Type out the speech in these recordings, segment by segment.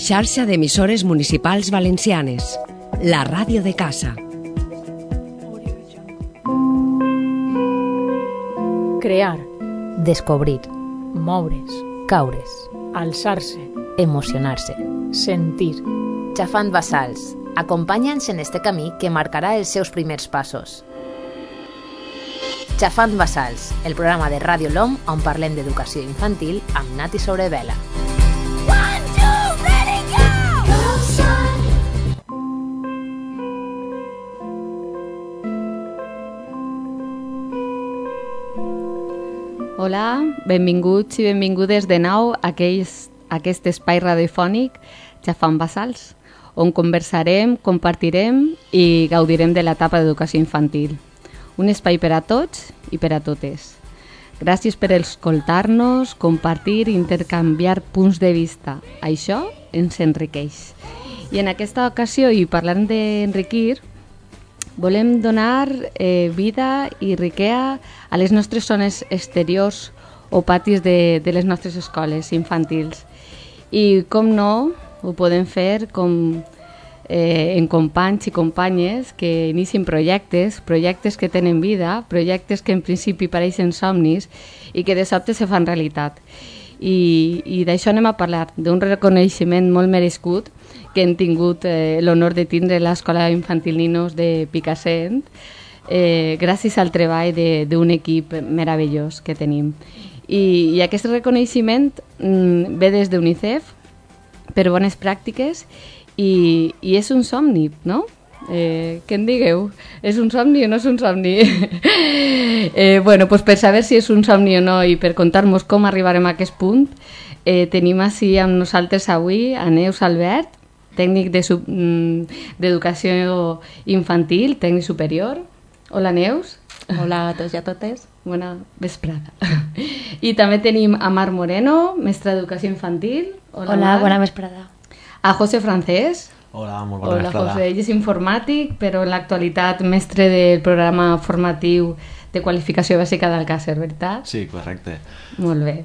xarxa d'emissores municipals valencianes, la ràdio de casa. Crear, descobrir, moure's, caure's, alçar-se, emocionar-se. sentir. Xafant Basals, acompanya'ns en este camí que marcarà els seus primers passos. Xafant Basals, el programa de Ràdio LOM on parlem d'educació infantil amb Nati Sobrevela. Hola, benvinguts i benvingudes de nou a aquells, a aquest espai radiofònic Xafant Basals, on conversarem, compartirem i gaudirem de l'etapa d'educació infantil. Un espai per a tots i per a totes. Gràcies per escoltar-nos, compartir i intercanviar punts de vista. Això ens enriqueix. I en aquesta ocasió, i parlant d'enriquir, volem donar eh, vida i riquea a les nostres zones exteriors o patis de, de les nostres escoles infantils. I com no, ho podem fer com eh, en companys i companyes que inicien projectes, projectes que tenen vida, projectes que en principi pareixen somnis i que de sobte se fan realitat. I, i d'això anem a parlar, d'un reconeixement molt merescut que hem tingut eh, l'honor de tindre l'Escola Infantil Ninos de Picassent, eh, gràcies al treball d'un equip meravellós que tenim. I, i aquest reconeixement mm, ve des d'UNICEF per bones pràctiques i, i és un somni, no? Eh, què en digueu? És un somni o no és un somni? eh, bueno, pues per saber si és un somni o no i per contar-nos com arribarem a aquest punt, eh, tenim així amb nosaltres avui a Neus Albert, tècnic d'educació de, infantil, tècnic superior. Hola, Neus. Hola a tots i a totes. Bona vesprada. I també tenim a Mar Moreno, mestra d'educació infantil. Hola, Hola bona vesprada. A José Francés. Hola, molt bona Hola, vesprada. José. Ell és informàtic, però en l'actualitat mestre del programa formatiu de qualificació bàsica d'Alcàcer, veritat? Sí, correcte. Molt bé.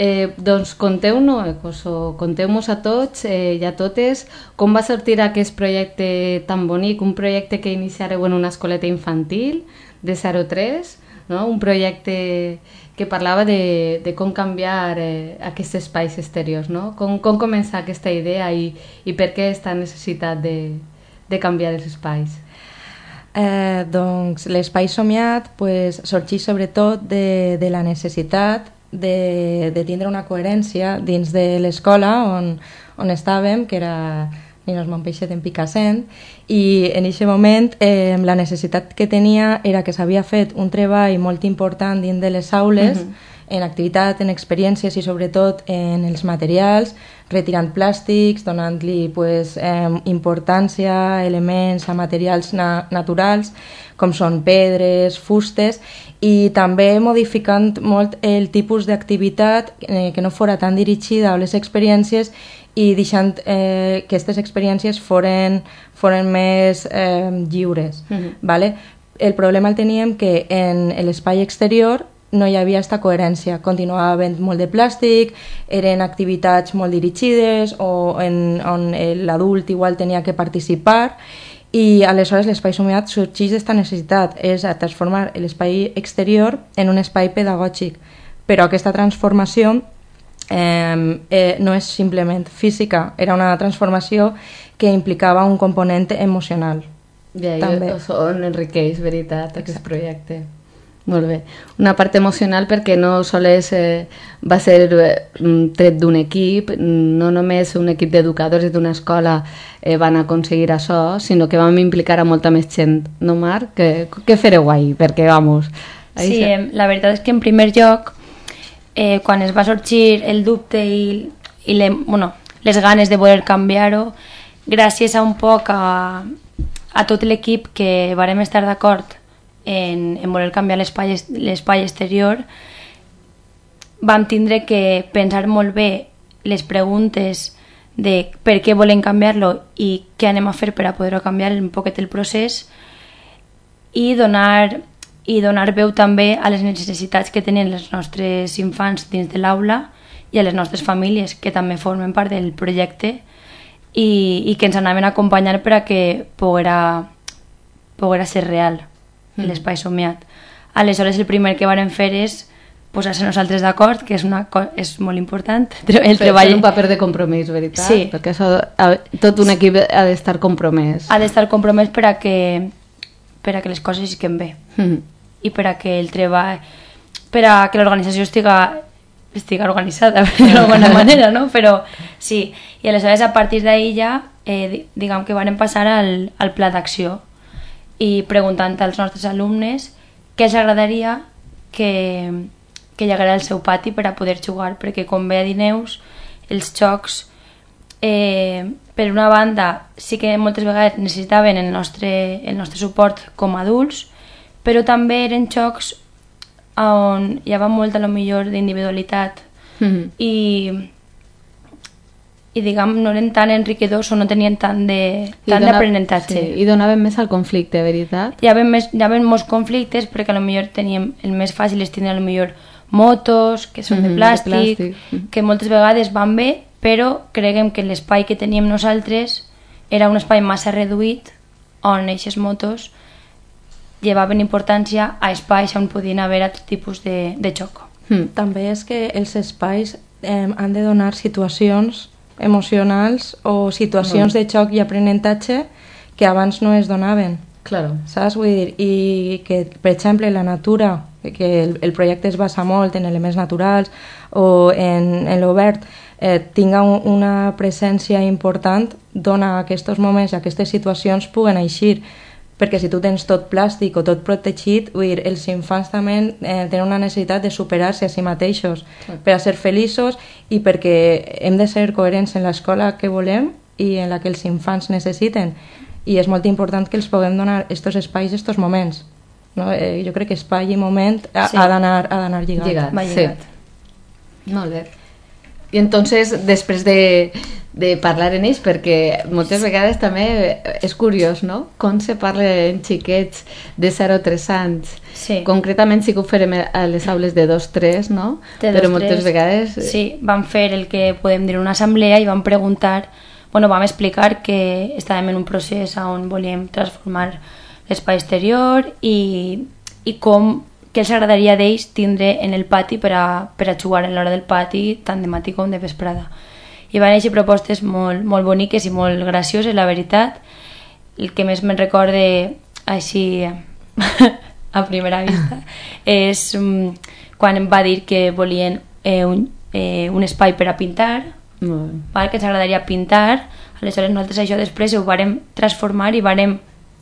Eh, doncs conteu-nos conteu-nos a tots eh, i a totes com va sortir aquest projecte tan bonic, un projecte que iniciareu en una escoleta infantil de 0-3, no? un projecte que parlava de, de com canviar eh, aquests espais exteriors, no? com, com començar aquesta idea i, i per què aquesta necessitat de, de canviar els espais. Eh, doncs l'espai somiat pues, sorgeix sobretot de, de la necessitat de, de tindre una coherència dins de l'escola on, on estàvem, que era Ninos Montpeixet en Picassent, i en aquest moment eh, la necessitat que tenia era que s'havia fet un treball molt important dins de les aules, uh -huh. En activitat, en experiències i sobretot en els materials, retirant plàstics, donant-li pues, eh, importància, elements a materials na naturals, com són pedres, fustes, i també modificant molt el tipus d'activitat eh, que no fora tan dirigida a les experiències i deixant eh, que aquestes experiències foren, foren més eh, lliures. Uh -huh. vale? El problema el teníem que en l'espai exterior no hi havia aquesta coherència. Continuava havent molt de plàstic, eren activitats molt dirigides o en, on l'adult igual tenia que participar i aleshores l'espai somiat sorgeix d'aquesta necessitat, és a transformar l'espai exterior en un espai pedagògic. Però aquesta transformació eh, eh, no és simplement física, era una transformació que implicava un component emocional. I ahí també. on enriqueix, veritat, Exacte. aquest projecte. Molt bé. Una part emocional perquè no sols eh, va ser eh, tret d'un equip, no només un equip d'educadors i d'una escola eh, van aconseguir això, sinó que vam implicar a molta més gent. No, Marc? Què, què fareu ahí? Perquè, vamos... Ahí sí, se... la veritat és que en primer lloc, eh, quan es va sorgir el dubte i, i le, bueno, les ganes de voler canviar-ho, gràcies a un poc a, a tot l'equip que varem estar d'acord en, en voler canviar l'espai exterior, vam tindre que pensar molt bé les preguntes de per què volem canviar-lo i què anem a fer per a poder canviar un poquet el procés i donar, i donar veu també a les necessitats que tenen els nostres infants dins de l'aula i a les nostres famílies, que també formen part del projecte i, i que ens anaven a acompanyar per a que poguera, poguera ser real mm. l'espai somiat. Aleshores, el primer que varen fer és posar-se nosaltres d'acord, que és, una és molt important. El treball... un paper de compromís, veritat? Sí. Perquè això, tot un equip ha d'estar compromès. Ha d'estar compromès per a que, per a que les coses isquen bé. Mm. I per a que el treball... per a que l'organització estiga estiga organitzada d'alguna manera, no? Però sí, i aleshores a partir d'ahir ja, eh, diguem que van passar al, al pla d'acció i preguntant als nostres alumnes què els agradaria que, que hi haguera al seu pati per a poder jugar, perquè com bé Neus, els xocs eh, per una banda sí que moltes vegades necessitaven el nostre, el nostre suport com a adults, però també eren xocs on hi havia molt a lo millor d'individualitat mm -hmm. i i diguem, no eren tan enriquedors o no tenien tant d'aprenentatge. Sí, I donaven més al conflicte, veritat? Hi havia, més, hi havia molts conflictes perquè a lo millor teníem, el més fàcil és tenir a lo millor motos que són mm -hmm, de plàstic, de plàstic. -hmm. que moltes vegades van bé, però creguem que l'espai que teníem nosaltres era un espai massa reduït on aquestes motos llevaven importància a espais on podien haver altres tipus de, de xoc. Mm. També és que els espais eh, han de donar situacions emocionals o situacions mm. de xoc i aprenentatge que abans no es donaven. Claro. Saps? Vull dir, i que, per exemple, la natura, que el, el projecte es basa molt en elements naturals o en, en l'obert, eh, tinga un, una presència important, dona aquests moments, aquestes situacions puguen eixir perquè si tu tens tot plàstic o tot protegit, vull dir, els infants també eh, tenen una necessitat de superar-se a si mateixos sí. per a ser feliços i perquè hem de ser coherents en l'escola que volem i en la que els infants necessiten i és molt important que els puguem donar aquests espais, aquests moments. No? Eh, jo crec que espai i moment ha, sí. ha d'anar lligat. lligat. Va lligat. Sí. Molt bé. I entonces, després de, de parlar en ells, perquè moltes vegades també és curiós, no? Com se parla en xiquets de 0 a 3 anys. Sí. Concretament sí que ho farem a les aules de 2-3, no? De Però moltes vegades... Eh, sí, vam fer el que podem dir una assemblea i vam preguntar, bueno, vam explicar que estàvem en un procés on volíem transformar l'espai exterior i, i com què els agradaria d'ells tindre en el pati per a, per a jugar en l'hora del pati tant de matí com de vesprada. I van néixer propostes molt, molt boniques i molt gracioses, la veritat. El que més me'n recorde així a primera vista és um, quan em va dir que volien eh, un, eh, un espai per a pintar, mm. val, que ens agradaria pintar, aleshores nosaltres això després ho vàrem transformar i vàrem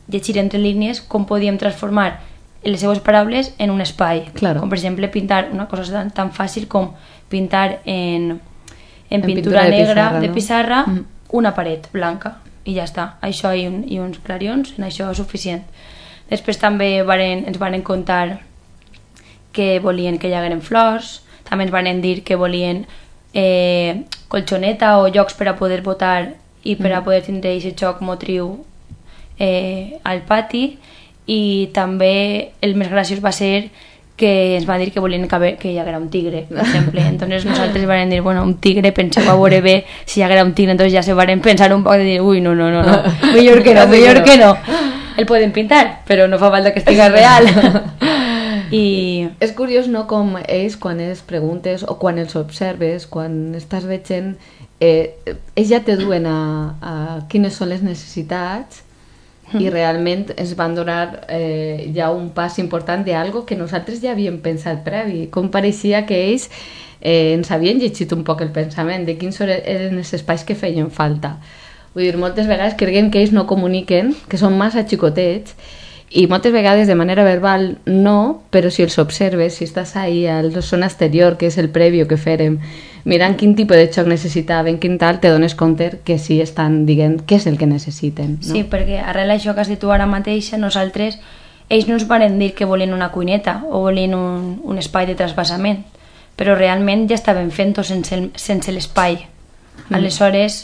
llegir entre línies com podíem transformar les seues paraules en un espai. Claro. Com per exemple pintar una cosa tan, tan fàcil com pintar en, en, en pintura, pintura de negra pissarra, de pissarra no? mm. una paret blanca i ja està. Això i, un, i uns clarions, en això és suficient. Després també varen, ens van contar que volien que hi hagueren flors, també ens van dir que volien eh, colxoneta o llocs per a poder votar i per a mm. poder tindre aquest xoc motriu eh, al pati i també el més graciós va ser que ens va dir que volien que, que hi haguera un tigre, per exemple. Entonces nosaltres vam dir, bueno, un tigre, penseu a veure bé si hi haguera un tigre, entonces ja se van pensar un poc de dir, ui, no, no, no, no, millor que no, millor que no. El poden pintar, però no fa falta que estigui real. I... És curiós, no?, com ells, quan els preguntes o quan els observes, quan estàs veient, eh, ells ja te duen a, a quines són les necessitats i realment ens van donar eh, ja un pas important d'algo que nosaltres ja havíem pensat previ. Com pareixia que ells eh, ens havien llegit un poc el pensament de quins eren els espais que feien falta. Vull dir, moltes vegades creguem que ells no comuniquen, que són massa xicotets, i moltes vegades de manera verbal no, però si els observes, si estàs ahí a la zona exterior, que és el prèvio que fèrem, mirant quin tipus de xoc necessitaven, quin tal, te dones compte que sí estan dient què és el que necessiten. No? Sí, perquè arrel això que has dit tu ara mateixa, nosaltres, ells no ens van dir que volien una cuineta o volien un, un espai de trasbassament, però realment ja estaven fent-ho sense, sense l'espai. Mm. Aleshores,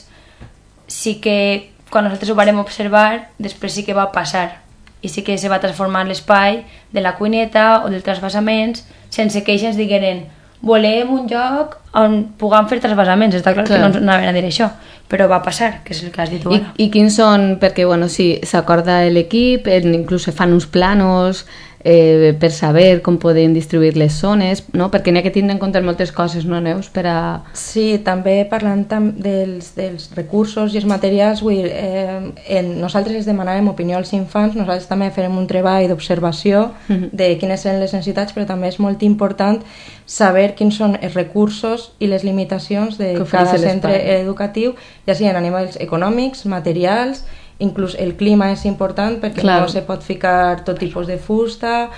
sí que quan nosaltres ho vam observar, després sí que va passar i sí que se va transformar l'espai de la cuineta o dels trasbassaments sense que ells ens digueren volem un lloc on puguem fer trasbasaments, està clar, Clar. que no ens anaven a dir això, però va passar, que és el que has dit tu I. I quins són, perquè bueno, sí, s'acorda l'equip, inclús fan uns planos eh, per saber com podem distribuir les zones, no? perquè n'hi ha que tindre en compte moltes coses, no, Neus? Per a... Sí, també parlant tam dels, dels recursos i els materials, vull dir, eh, en, nosaltres els demanàvem opinió als infants, nosaltres també farem un treball d'observació Mhm. de quines eren les necessitats, però també és molt important saber quins són els recursos i les limitacions de cada centre educatiu, ja siguin a nivells econòmics, materials, inclús el clima és important perquè Clar. no se pot ficar tot tipus de fusta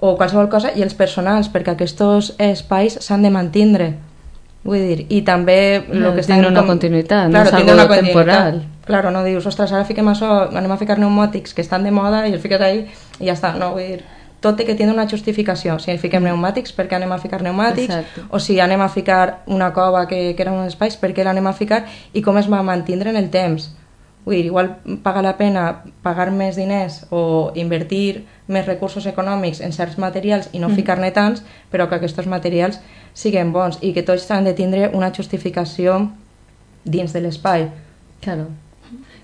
o qualsevol cosa, i els personals, perquè aquests espais s'han de mantindre. Vull dir, i també el que tindre una continuïtat, no és una continuïtat. temporal. Claro, no dius, ostres, ara fiquem això, anem a ficar pneumàtics que estan de moda i els fiques ahí i ja està, no, vull dir, tot té que tindre una justificació. Si fiquem pneumàtics, per què anem a ficar pneumàtics? Exacte. O si anem a ficar una cova que, que era un espai, per què l'anem a ficar? I com es va mantindre en el temps? Vull dir, igual paga la pena pagar més diners o invertir més recursos econòmics en certs materials i no ficar-ne tants, però que aquests materials siguin bons i que tots han de tindre una justificació dins de l'espai. Claro.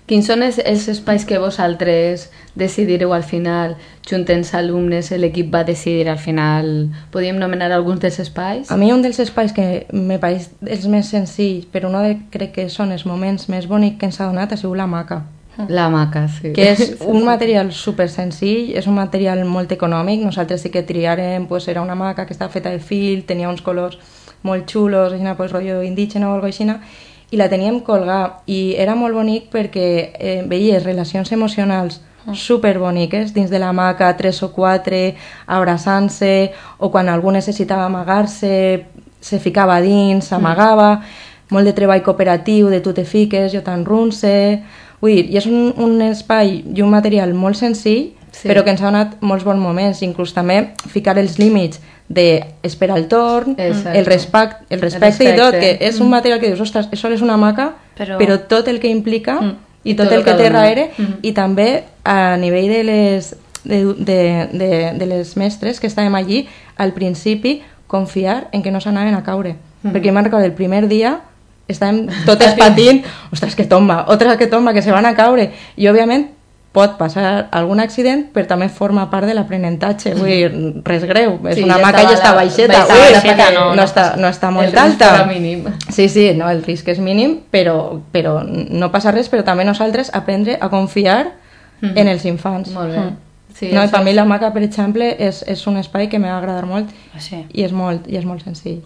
Quins són els, els espais que vosaltres decidireu al final, juntents alumnes, l'equip va decidir al final? Podríem nomenar alguns dels espais? A mi un dels espais que me pareix els més senzills, però no de, crec que són els moments més bonics que ens ha donat, ha sigut la maca. La maca, sí. que és un material super senzill, és un material molt econòmic, nosaltres sí que triarem, pues era una maca que estava feta de fil, tenia uns colors molt xulos, així, pues, rotllo indígena o alguna cosa així, i la teníem colgar, i era molt bonic perquè eh, veies relacions emocionals super boniques dins de la maca, tres o quatre, abraçant-se, o quan algú necessitava amagar-se, se ficava dins, s'amagava, molt de treball cooperatiu, de tu te fiques, jo t'enrunce... Vull dir, i és un, un espai i un material molt senzill, Sí. però que ens ha donat molts bons moments, inclús també ficar els límits d'esperar el torn, Exacte. el, respect, el respecte i respecte. tot, que és un material que dius, ostres, això és una maca, Però- però, tot el que implica Mm. i I tot, tot el el que que té darrere, Mhm. i també a nivell de les, de, de, de, de les mestres que estàvem allí, al principi, confiar en que no s'anaven a caure. Perquè jo me'n recordo el primer dia estàvem totes patint, ostres, que tomba, otra que tomba, que se van a caure. I, òbviament, pot passar algun accident, però també forma part de l'aprenentatge. Vull dir, res greu, és Sí, una ja maca i està baixeta. baixeta, ui, baixeta, no, no, no, està, no està molt El alta. era mínim. Sí, sí, no, el risc és mínim, però, però no passa res, però també nosaltres aprendre a confiar Mhm. en els infants. Molt bé. Sí, no, i per mi la maca, per exemple, és, és un espai que m'ha agradat molt Sí. i és molt, i és molt senzill.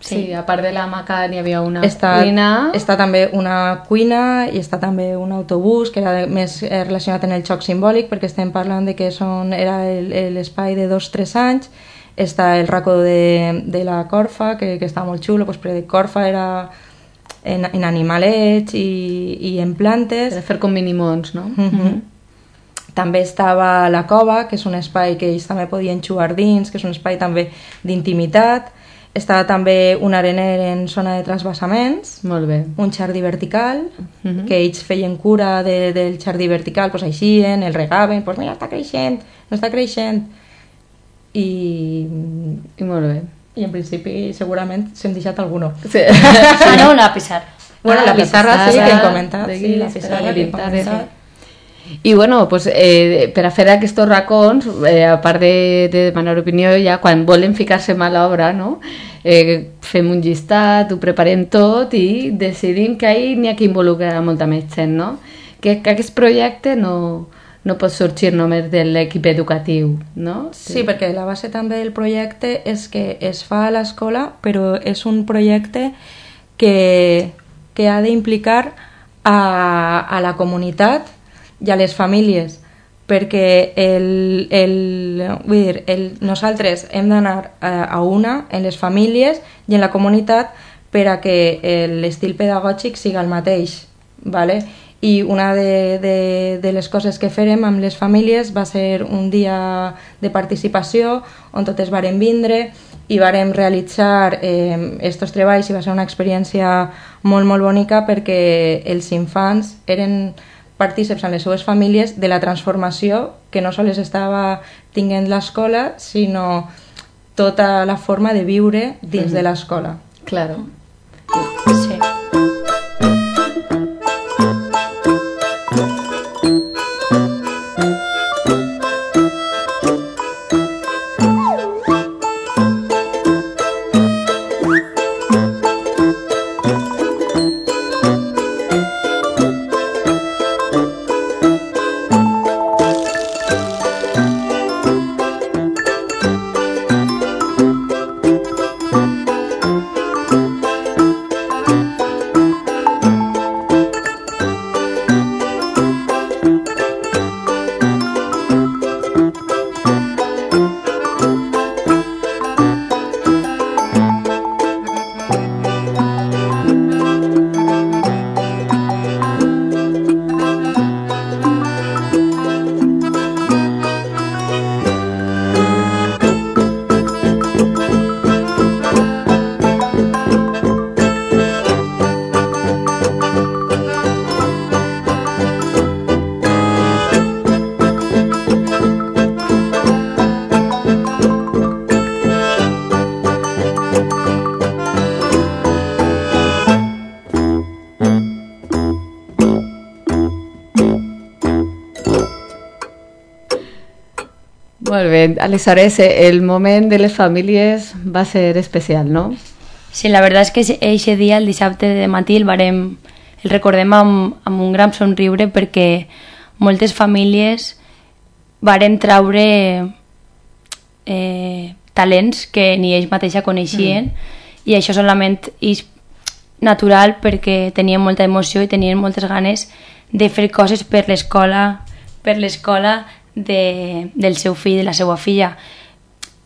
Sí, a part de la maca n'hi havia una Està, cuina... està també una cuina i està també un autobús que era de- més eh, relacionat en el xoc simbòlic perquè estem parlant de que són, era l'espai de dos o tres anys està el racó de, de la Corfa que, que està molt xulo pues, perquè Corfa era en, en animalets i, i en plantes Per fer com minimons, no? Mhm. També estava la cova, que és un espai que ells també podien jugar dins, que és un espai també d'intimitat. Estava també un arener en zona de transvasaments, Molt bé. un jardí vertical, Mhm. que ells feien cura de, del jardí vertical, pues eixien, el regaven, pues mira, està creixent, no està creixent. I, I molt bé. i en principi segurament s'hem deixat alguno. Sí. Ah, no, una pissar. Bueno, Ah, la la pissarra, sí, que hem pissarra, comentat, sí, la pissarra que hem comentat. I bueno, pues, eh, per a fer aquests racons, eh, a part de, de demanar opinió, ja quan volen ficar-se mal a l'obra, no? eh, fem un llistat, ho preparem tot i decidim que ahir n'hi ha que involucrar molta més gent, no? Que, que aquest projecte no, no pot sorgir només de l'equip educatiu, no? Sí, perquè la base també del projecte és que es fa a l'escola, però és un projecte que, que ha d'implicar a, a la comunitat i a les famílies, perquè el, el, vull dir, el, nosaltres hem d'anar a, a una en les famílies i en la comunitat per a que l'estil pedagògic siga el mateix. Vale? I una de, de, de les coses que farem amb les famílies va ser un dia de participació on totes varen vindre i vàrem realitzar eh, estos treballs i va ser una experiència molt, molt bonica perquè els infants eren partíceps en les seues famílies de la transformació que no sols estava tinguent l'escola, sinó tota la forma de viure dins de l'escola. Claro. Bé, aleshores el moment de les famílies va ser especial, no? Sí, la veritat és que eixe dia, el dissabte de matí, el, barem, el recordem amb, amb un gran somriure perquè moltes famílies varen traure eh, talents que ni ells mateixa coneixien mm. i això solament és natural perquè tenien molta emoció i tenien moltes ganes de fer coses per l'escola per l'escola de, del seu fill, de la seva filla.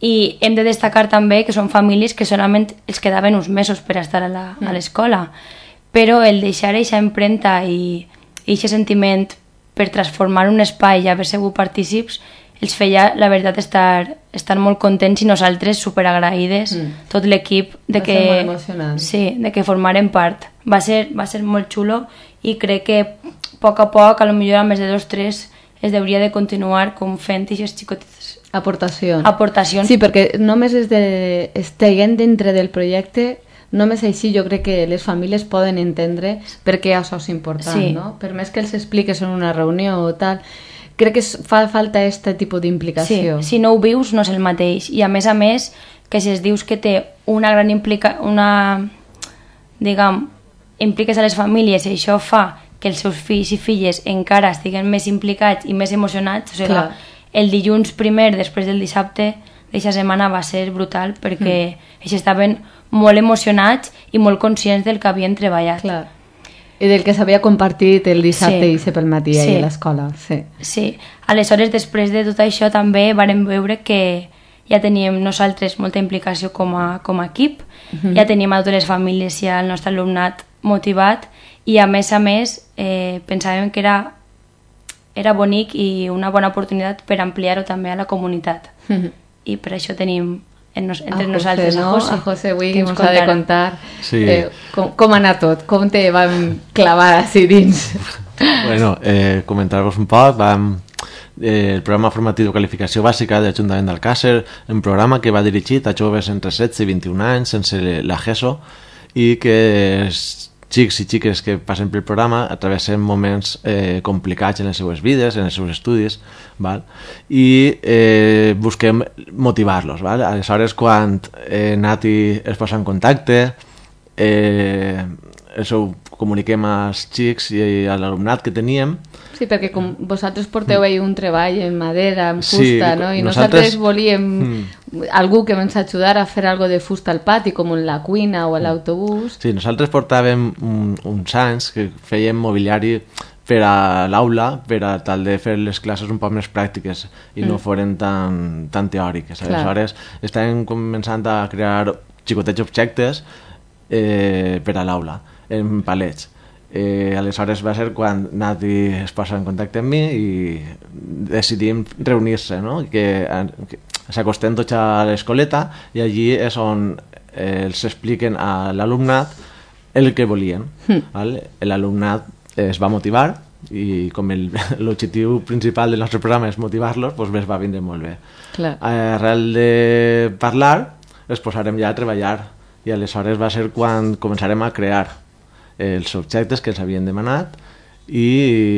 I hem de destacar també que són famílies que solament els quedaven uns mesos per estar a Mm. l'escola, però el deixar aquesta empremta i aquest sentiment per transformar un espai i haver sigut partícips els feia, la veritat, estar, estar molt contents i nosaltres superagraïdes, Mm. tot l'equip, de Va que, ser molt sí, de que formaren part. Va ser, va ser molt xulo i crec que a poc a poc, a lo millor a més de dos, tres, es deuria de continuar com fent aquestes xicotetes Aportacions. aportacions. Sí, perquè només es de, estiguen dintre del projecte, només així jo crec que les famílies poden entendre per què això és important, Sí. no? Per més que els expliques en una reunió o tal, crec que fa falta aquest tipus Sí, d'implicació. si no ho vius no és el mateix i a més a més que si es dius que té una gran implica una diguem, impliques a les famílies i això fa que els seus fills i filles encara estiguen més implicats i més emocionats, o sigui, Clar. el dilluns primer després del dissabte d'aquesta setmana va ser brutal perquè Mm. ells estaven molt emocionats i molt conscients del que havien treballat. Clar. I del que s'havia compartit el dissabte Sí. i pel matí Sí. a l'escola. Sí. Sí, aleshores després de tot això també vàrem veure que ja teníem nosaltres molta implicació com a, com a equip, ja teníem a totes les famílies i al nostre alumnat motivat i a més a més eh, pensàvem que era, era bonic i una bona oportunitat per ampliar-ho també a la comunitat i per això tenim en nos, entre a José, nosaltres no? a José, a José avui que ens ens ha de contar Sí. eh, com, com ha anat tot, com te vam clavar així dins. Bueno, eh, comentar-vos un poc, vam, eh, el programa formatiu de qualificació bàsica de l'Ajuntament d'Alcàsser, un programa que va dirigit a joves entre 16 i 21 anys sense la GESO i que xics i xiques que passen pel programa atravessen moments eh, complicats en les seues vides, en els seus estudis, val? i eh, busquem motivar-los. Aleshores, quan eh, Nati es posa en contacte, eh, això ho comuniquem als xics i a l'alumnat que teníem, Sí, perquè com vosaltres porteu ahí un treball en madera, en Sí, fusta, no? I nosaltres- nosaltres, volíem algú que ens ajudara a fer algo de fusta al pati, com en la cuina o a l'autobús. Sí, nosaltres portàvem un, uns anys que fèiem mobiliari per a l'aula, per a tal de fer les classes un poc més pràctiques i no foren tan, tan teòriques. Clar. Aleshores, estàvem començant a crear xicotets objectes eh, per a l'aula, en palets. Eh, aleshores va ser quan Nati es posa en contacte amb mi i decidim reunir-se, no? que, que s'acosten tots a l'escoleta i allí és on eh, els expliquen a l'alumnat el que volien. Val? L'alumnat es va motivar i com el- l'objectiu principal del nostre programa és motivar-los, doncs ens va vindre molt bé. Clar. Arrel de parlar, es posarem ja a treballar i aleshores va ser quan començarem a crear els objectes que ens havien demanat i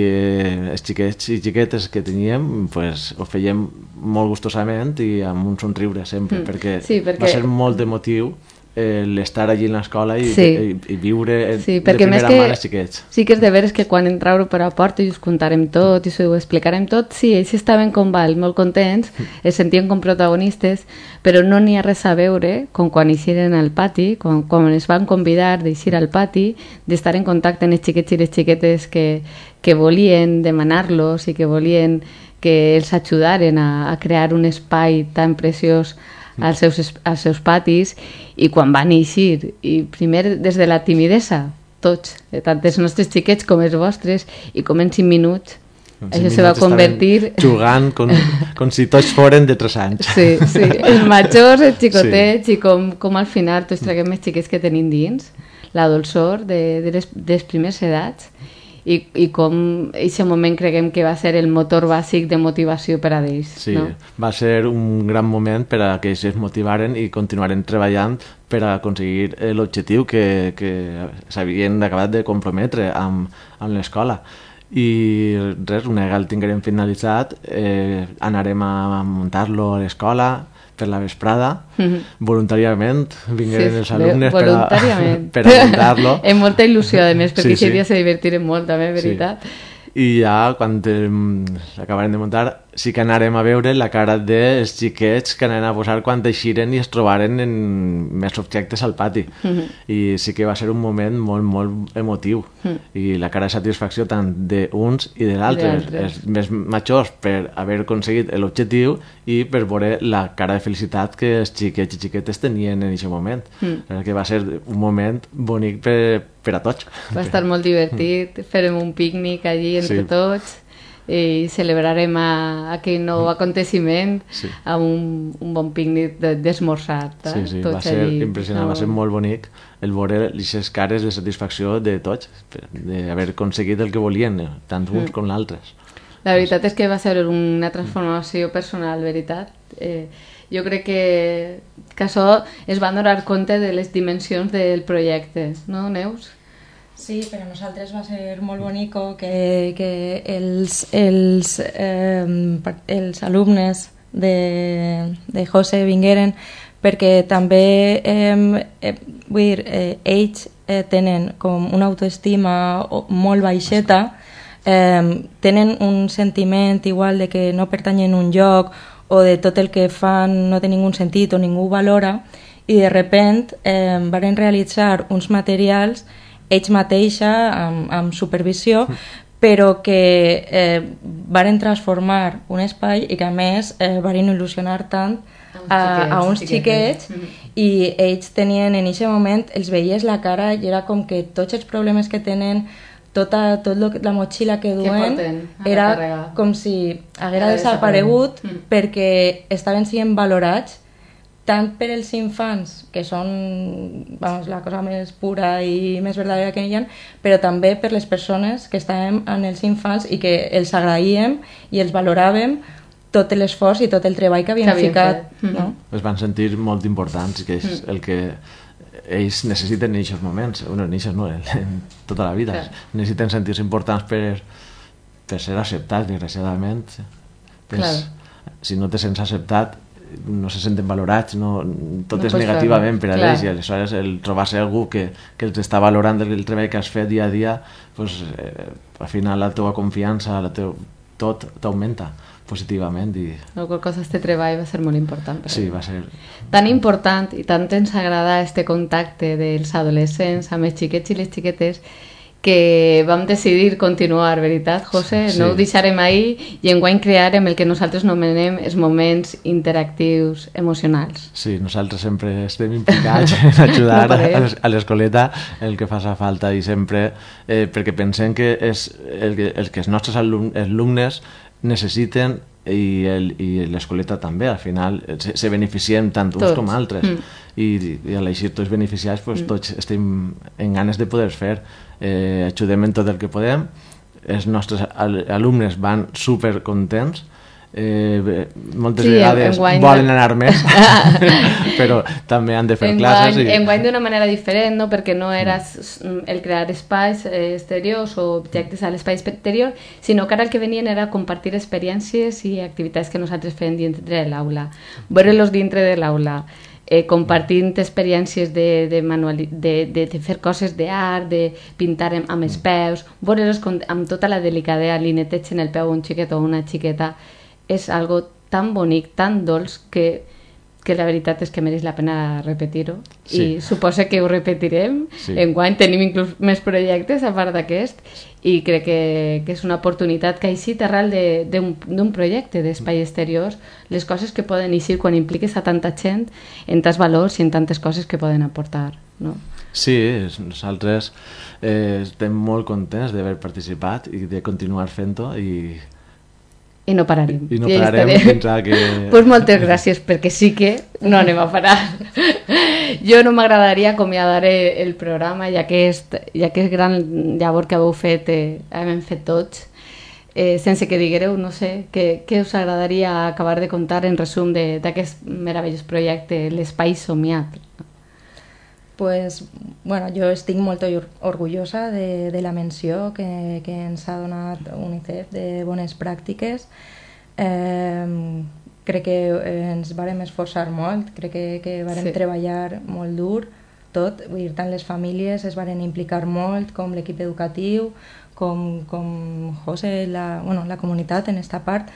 eh, els xiquets i xiquetes que teníem pues, ho fèiem molt gustosament i amb un somriure sempre, Mm. perquè, Sí, perquè- va ser molt emotiu eh, l'estar allí en l'escola i, Sí. i, i viure eh, Sí, de primera que... mà els xiquets. Sí que és de veres que quan entrau per la porta i us contarem tot i us ho explicarem tot, sí, ells estaven com val, molt contents, es sentien com protagonistes, però no n'hi ha res a veure com quan eixiren al pati, quan, quan es van convidar d'eixir al pati, d'estar en contacte amb els xiquets i les xiquetes que, que volien demanar-los i que volien que els ajudaren a, a crear un espai tan preciós als seus, als seus patis i quan van eixir i primer des de la timidesa tots, eh, tant els nostres xiquets com els vostres i com en 5 minuts això se va convertir Jugant com, com si tots foren de 3 anys. Sí, sí, els majors, els xicotets sí. i com, com al final tots traguem els xiquets que tenim dins, la dolçor de, de, les, de les primeres edats i, i com aquest moment creguem que va ser el motor bàsic de motivació per a ells. Sí, no? va ser un gran moment per a que ells es motivaren i continuaren treballant per a aconseguir eh, l'objectiu que, que s'havien acabat de comprometre amb, amb l'escola. I res, una vegada el tinguem finalitzat, eh, anarem a muntar-lo a l'escola per la vesprada, Mhm. voluntàriament, vingueren Sí, els alumnes per a, per a. Amb molta il·lusió, a més, perquè Sí, sí, sí. dia se divertiren molt, també, veritat. Sí. I ja, quan eh, l'acabarem de muntar, sí que anarem a veure la cara dels xiquets que anaven a posar quan eixiren i es trobaren en més objectes al pati. Mhm. I sí que va ser un moment molt, molt emotiu. Mhm. I la cara de satisfacció tant d'uns i de d'altres. Els més majors per haver aconseguit l'objectiu i per veure la cara de felicitat que els xiquets i xiquetes tenien en aquest moment. Mm. Que va ser un moment bonic per, per a tots. Va estar molt divertit, farem un pícnic allí entre sí. tots i celebrarem a, aquell nou aconteciment Sí. amb un, un bon pícnic de- d'esmorzar. eh? Sí, sí, Tots va ser allí. impressionant, va ser molt bonic el veure aquestes cares de satisfacció de tots, d'haver aconseguit el que volien, eh, tant uns Mm. com l'altres. La veritat és que va ser una transformació personal, veritat. Eh, jo crec que, que això es van donar compte de les dimensions del projecte, no, Neus? Sí, per a nosaltres va ser molt bonico que, que els, els, eh, els alumnes de, de José vingueren perquè també eh, vull dir, eh, ells eh, tenen com una autoestima molt baixeta eh, tenen un sentiment igual de que no pertanyen a un lloc o de tot el que fan no té ningú sentit o ningú valora i de repent eh, varen realitzar uns materials ells mateixa amb, amb supervisió però que eh, varen transformar un espai i que a més eh, varen il·lusionar tant a, a uns xiquets i ells tenien en aquest moment, els veies la cara i era com que tots els problemes que tenen tota, tot lo, que- la motxilla que duen la era com si haguera desaparegut. Mm. perquè estaven sent valorats tant per els infants, que són vamos, la cosa més pura i més verdadera que hi ha, però també per les persones que estàvem en els infants i que els agraïem i els valoràvem tot l'esforç i tot el treball que havien, Que havien ficat. fet. No? Es van sentir molt importants que és Mm. el que ells necessiten en aquests moments, bueno, en aquests no, en, en tota la vida. Clar. Necessiten sentir-se importants per, per ser acceptats, desgraciadament. Pues, si no te sents acceptat, no se senten valorats, no, tot No és negativament per fer-ho. a Clar. ells i aleshores el trobar-se algú que, que els està valorant el, treball que has fet dia a dia pues, eh, al final la teva confiança la teu, tot t'augmenta positivament i No, qual cosa este treball va ser molt important. per sí, va ser Tan important i tant ens agrada este contacte dels adolescents amb els xiquets i les xiquetes que vam decidir continuar, veritat, José? Sí. No ho deixarem ahir i enguany crearem el que nosaltres anomenem els moments interactius emocionals. Sí, nosaltres sempre estem implicats en ajudar No a l'es- a l'escoleta el que faça falta i sempre eh, perquè pensem que és el que, el que els nostres alum, alumnes necessiten i, el, i l'escoleta també, al final eh, se, se beneficiem tant uns Tots. com altres Mm. i, i a l'eixir tots beneficiats pues, tots estem en ganes de poder fer eh, ajudem en tot el que podem els nostres al alumnes van super contents eh, moltes Sí, vegades enguany- volen anar més però també han de fer classes Enguany, i... enguany d'una manera diferent, no? perquè no era el crear espais eh, exteriors o objectes a l'espai exterior, sinó que ara el que venien era compartir experiències i activitats que nosaltres fèiem dintre de l'aula. Veure-los dintre de l'aula, eh, compartint experiències de, de, manuali de, de, de fer coses d'art, de pintar amb, amb els peus, veure-los amb tota la delicadea, li netegen el peu un xiquet o una xiqueta, és algo tan bonic, tan dolç, que, que la veritat és que mereix la pena repetir-ho. Sí. I suposa que ho repetirem. Sí. Enguany tenim inclús més projectes a part d'aquest i crec que, que és una oportunitat que ha eixit arrel de- d'un d'un projecte d'espai exteriors, les coses que poden eixir quan impliques a tanta gent en tants valors i en tantes coses que poden aportar. No? Sí, es- nosaltres eh, estem molt contents d'haver participat i de continuar fent-ho i, I no pararem. i no I pararem estarem. fins a que... pues moltes gràcies, perquè sí que no anem a parar. jo no m'agradaria acomiadar el programa, és, ja que és gran llavor que heu fet, eh, hem fet tots, eh, sense que diguereu, no sé, què, què us agradaria acabar de contar en resum de- d'aquest meravellós projecte, l'Espai Somiat. Pues, bueno, jo estic molt or- orgullosa de, de la menció que, que ens ha donat UNICEF de bones pràctiques. Eh, crec que ens vàrem esforçar molt, crec que, que vàrem Sí. treballar molt dur, tot, vull dir, tant les famílies es varen implicar molt, com l'equip educatiu, com, com José, la, bueno, la comunitat en esta part.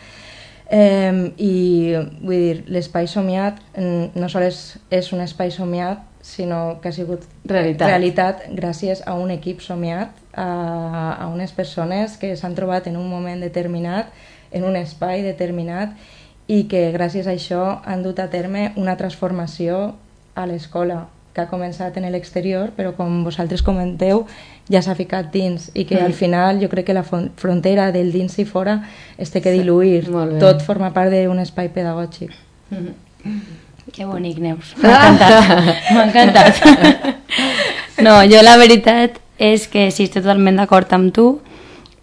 Eh, I vull dir, l'espai somiat no sols és un espai somiat, sinó que ha sigut Realitat. realitat gràcies a un equip somiat, a, a unes persones que s'han trobat en un moment determinat, en un espai determinat, i que gràcies a això han dut a terme una transformació a l'escola que ha començat en l'exterior, però com vosaltres comenteu, ja s'ha ficat dins i que Mm. al final jo crec que la fron- frontera del dins i fora es té que Sí, diluir. bé. Tot forma part d'un espai pedagògic. Que bonic, Neus. M'ha encantat. M'ha encantat. No, jo la veritat és que sí, estic totalment d'acord amb tu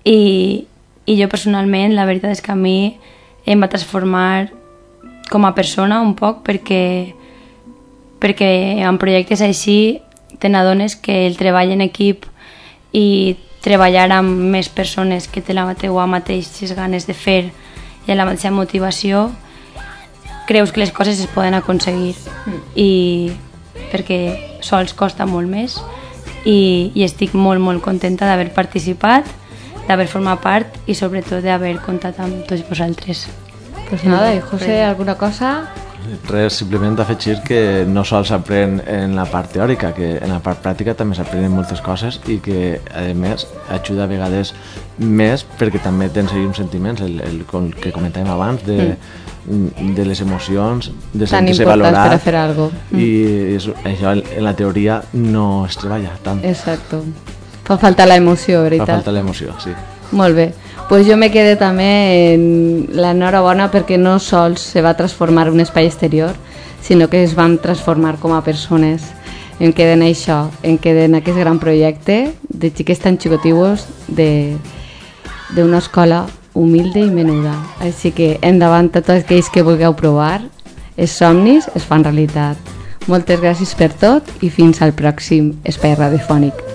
i, i jo personalment la veritat és que a mi em va transformar com a persona un poc perquè, perquè en projectes així te n'adones que el treball en equip i treballar amb més persones que té la teua mateixes ganes de fer i la mateixa motivació creus que les coses es poden aconseguir i perquè sols costa molt més i, i estic molt molt contenta d'haver participat d'haver format part i sobretot d'haver comptat amb tots vosaltres Pues nada, José, ¿alguna cosa? Res, simplement afegir que no sols s'aprèn en la part teòrica, que en la part pràctica també s'aprenen moltes coses i que, a més, ajuda a vegades més perquè també tens ahí uns sentiments, el, el, com que comentàvem abans, de, de les emocions, de sentir-se valorat. per a fer algo. I és, això en la teoria no es treballa tant. Exacto. Fa falta la emoció, Fa veritat. falta l'emoció, sí. Molt bé. Pues jo me quedé també en l'enhorabona perquè no sols se va transformar un espai exterior, sinó que es van transformar com a persones. Em queden això, em queden aquest gran projecte de xiques tan xicotius d'una escola humilde i menuda. Així que endavant a tots aquells que vulgueu provar, els somnis es fan realitat. Moltes gràcies per tot i fins al pròxim espai radiofònic.